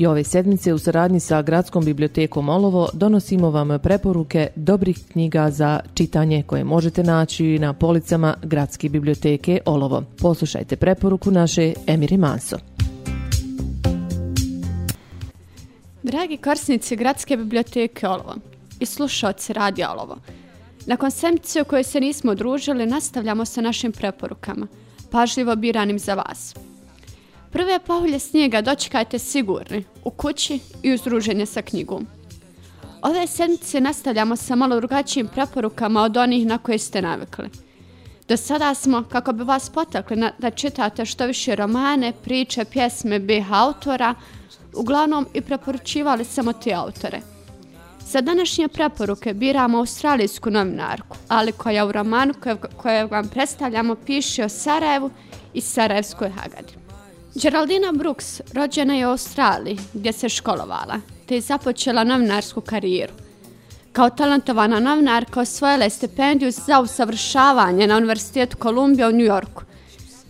I ove sedmice u saradnji sa Gradskom bibliotekom Olovo donosimo vam preporuke dobrih knjiga za čitanje koje možete naći na policama Gradske biblioteke Olovo. Poslušajte preporuku naše Emiri Manso. Dragi korisnici Gradske biblioteke Olovo i slušalci Radio Olovo, nakon sedmice u kojoj se nismo družili, nastavljamo sa našim preporukama, pažljivo biranim za vas. Prve pahulje snijega dočekajte sigurni, u kući i uzruženje sa knjigom. Ove sedmice nastavljamo sa malo drugačijim preporukama od onih na koje ste navikli. Do sada smo, kako bi vas potakli na, da čitate što više romane, priče, pjesme BH autora, uglavnom i preporučivali samo te autore. Za današnje preporuke biramo australijsku novinarku, ali koja u romanu koje, koje vam predstavljamo piše o Sarajevu i Sarajevskoj Hagadi. Geraldina Brooks rođena je u Australiji gdje se školovala, te je započela novinarsku karijeru. Kao talentovana novinarka osvojila je stipendiju za usavršavanje na Univerzitetu Kolumbija u New Yorku,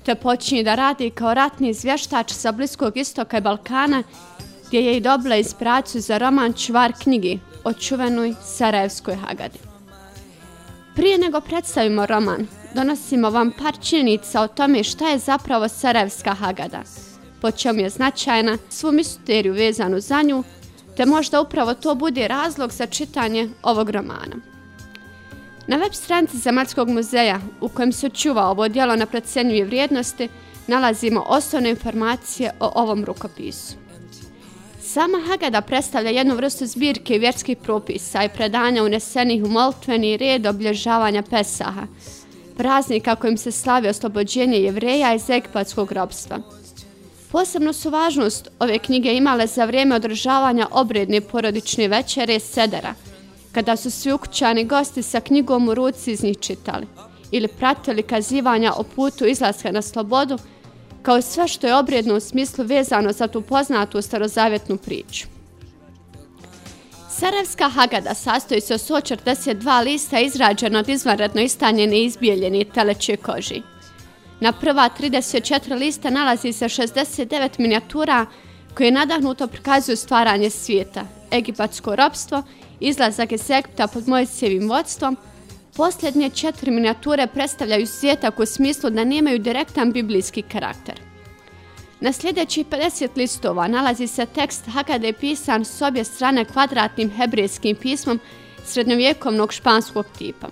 te počinje da radi kao ratni izvještač sa Bliskog istoka i Balkana, gdje je i dobila inspiraciju za roman Čvar knjigi o čuvenoj Sarajevskoj Hagadi. Prije nego predstavimo roman, donosimo vam par činjenica o tome šta je zapravo Sarajevska Hagada, po čemu je značajna, svu misteriju vezanu za nju, te možda upravo to bude razlog za čitanje ovog romana. Na web stranici Zemaljskog muzeja, u kojem se čuva ovo dijelo na procenjuje vrijednosti, nalazimo osnovne informacije o ovom rukopisu. Sama Hagada predstavlja jednu vrstu zbirke vjerskih propisa i predanja unesenih u moltveni red oblježavanja Pesaha, praznika kojim se slavi oslobođenje jevreja iz egipatskog robstva. Posebno su važnost ove knjige imale za vrijeme održavanja obredne porodične večere Sedera, kada su svi ukućani gosti sa knjigom u ruci iz njih čitali ili pratili kazivanja o putu izlaska na slobodu, kao i sve što je obredno u smislu vezano za tu poznatu starozavjetnu priču. Sarajevska Hagada sastoji se od 142 lista izrađena od izvanredno istanjene i izbijeljene teleće koži. Na prva 34 lista nalazi se 69 minijatura koje nadahnuto prikazuju stvaranje svijeta, egipatsko robstvo, izlazak iz Egipta pod Mojsijevim vodstvom. Posljednje četiri minijature predstavljaju svijetak u smislu da nemaju direktan biblijski karakter. Na sljedećih 50 listova nalazi se tekst Hagade pisan s obje strane kvadratnim hebrejskim pismom srednjovjekovnog španskog tipa.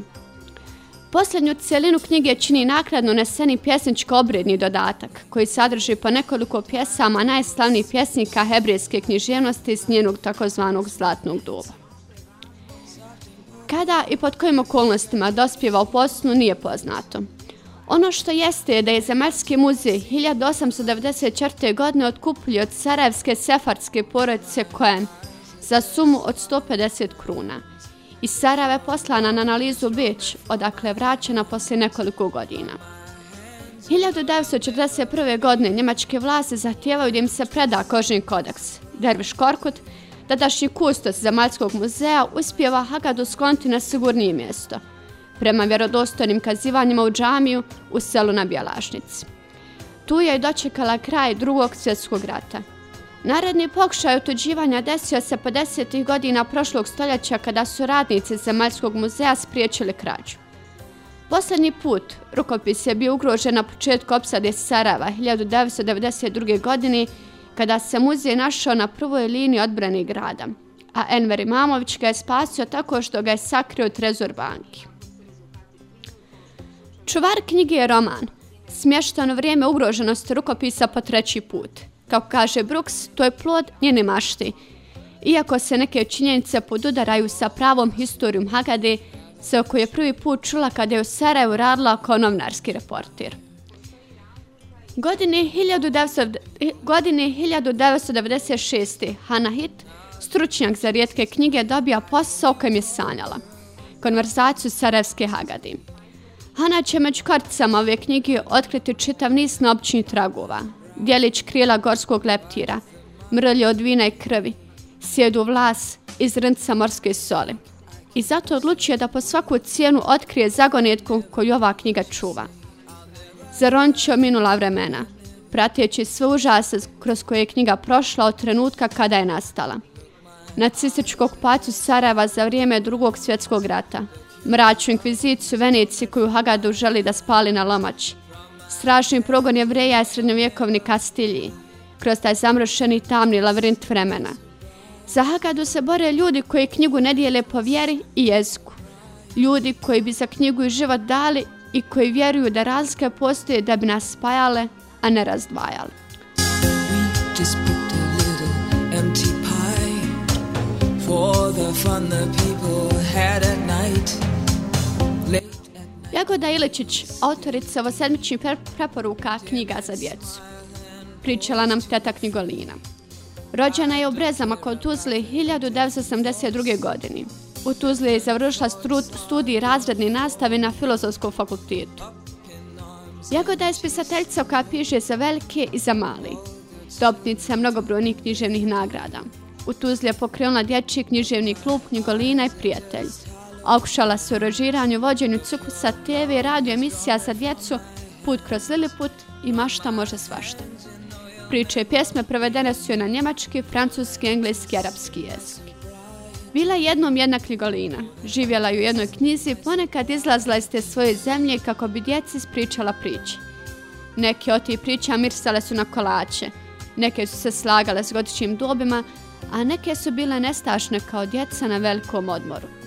Posljednju cijelinu knjige čini nakladno neseni pjesničko-obredni dodatak, koji sadrži po nekoliko pjesama najslavnijih pjesnika hebrejske književnosti iz njenog takozvanog zlatnog doba. Kada i pod kojim okolnostima dospjeva u posnu nije poznato. Ono što jeste je da je Zemaljski muzej 1894. godine otkupili od Sarajevske sefardske porodice Koen za sumu od 150 kruna. Iz Sarajeva je poslana na analizu Beć, odakle je vraćena poslije nekoliko godina. 1941. godine njemačke vlase zahtijevaju da im se preda kožni kodeks. Derviš Korkut, tadašnji kustos Zemaljskog muzeja, uspjeva Hagadu skloniti na sigurnije mjesto – prema vjerodostojnim kazivanjima u džamiju u selu na Bjelašnici. Tu je i dočekala kraj drugog svjetskog rata. Naredni pokušaj otuđivanja desio se 50. godina prošlog stoljeća kada su radnici Zemaljskog muzeja spriječili krađu. Poslednji put rukopis je bio ugrožen na početku opsade Sarava 1992. godine kada se muzej našao na prvoj liniji odbrane grada, a Enver Imamović ga je spasio tako što ga je sakrio trezor banki. Čuvar knjige je roman, smještano vrijeme ugroženosti rukopisa po treći put. Kao kaže Brooks, to je plod njene mašti. Iako se neke činjenice podudaraju sa pravom historijom Hagade, se oko je prvi put čula kada je u Sarajevu radila kao novinarski reportir. Godine 1900, godine 1996. Hannah Hit, stručnjak za rijetke knjige, dobija posao kojem je sanjala. Konverzaciju Sarajevske Hagade. Hana će među karticama ove knjige otkriti čitav niz nopćnih tragova. Djelić krila gorskog leptira, mrlje od vina i krvi, sjedu vlas iz rnca morske soli. I zato odlučuje da po svaku cijenu otkrije zagonetku koju ova knjiga čuva. Zarončio minula vremena, prateći sve užase kroz koje je knjiga prošla od trenutka kada je nastala. Nacističkog pacu Sarajeva za vrijeme drugog svjetskog rata, mračnu inkviziciju Venecije koju Hagadu želi da spali na lomači. strašni progon jevreja i srednjovjekovni kastilji, kroz taj zamrošeni tamni lavrint vremena. Za Hagadu se bore ljudi koji knjigu ne dijele po vjeri i jeziku. Ljudi koji bi za knjigu i život dali i koji vjeruju da razlike postoje da bi nas spajale, a ne razdvajale. Jagoda Iličić, autorica ovo sedmični preporuka knjiga za djecu. Pričala nam teta knjigolina. Rođena je u Brezama kod Tuzli 1982. godini. U Tuzli je završila studij razredne nastave na Filozofskom fakultetu. Jagoda je spisateljica koja piše za velike i za mali. Dobnica mnogobrojnih književnih nagrada. U Tuzli je pokrenula dječji književni klub Knjigolina i prijatelj. Okušala se u režiranju, vođenju cukusa, TV radio emisija za djecu, put kroz Liliput i mašta može svašta. Priče i pjesme prevedene su na njemački, francuski, engleski i arapski jezik. Bila je jednom jedna knjigolina. Živjela je u jednoj knjizi, ponekad izlazila iz te svoje zemlje kako bi djeci spričala priče. Neke od tih priča mirsale su na kolače, neke su se slagale s godičnim dobima, a neke su bile nestašne kao djeca na velikom odmoru.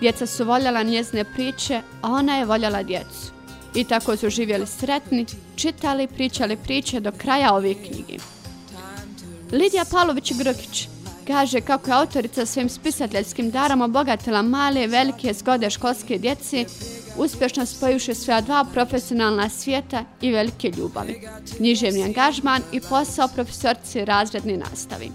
Djeca su voljela njezne priče, a ona je voljela djecu. I tako su živjeli sretni, čitali i pričali priče do kraja ove knjige. Lidija Palović-Grkić kaže kako je autorica svojim spisateljskim darom obogatila male i velike zgode školske djeci, uspješno spojuše svoja dva profesionalna svijeta i velike ljubavi, književni angažman i posao profesorci razredni nastavi.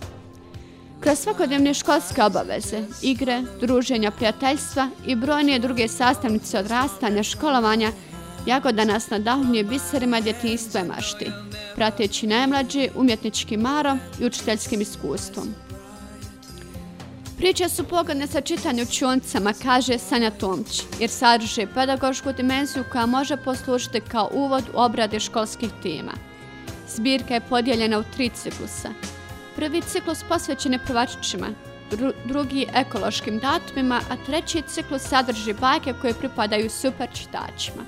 Kroz svakodnevne školske obaveze, igre, druženja, prijateljstva i brojne druge sastavnice odrastanja, školovanja, Jagoda nas nadahnuje biserima djetinjstva i mašti, prateći najmlađe umjetnički marom i učiteljskim iskustvom. Priče su pogodne sa čitanju čuncama, kaže Sanja Tomć, jer sadrže pedagošku dimenziju koja može poslužiti kao uvod u obrade školskih tema. Zbirka je podijeljena u tri ciklusa. Prvi ciklus posvećen je prvačićima, drugi ekološkim datumima, a treći ciklus sadrži bajke koje pripadaju super čitačima.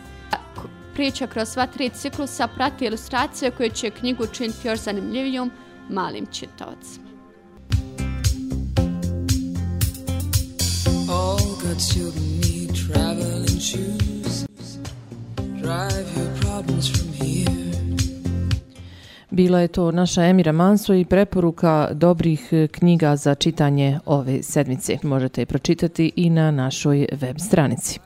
Priča kroz sva tri ciklusa prati ilustracije koje će knjigu činiti još zanimljivijom malim čitavcima. good Bila je to naša Emira Manso i preporuka dobrih e, knjiga za čitanje ove sedmice. Možete je pročitati i na našoj web stranici.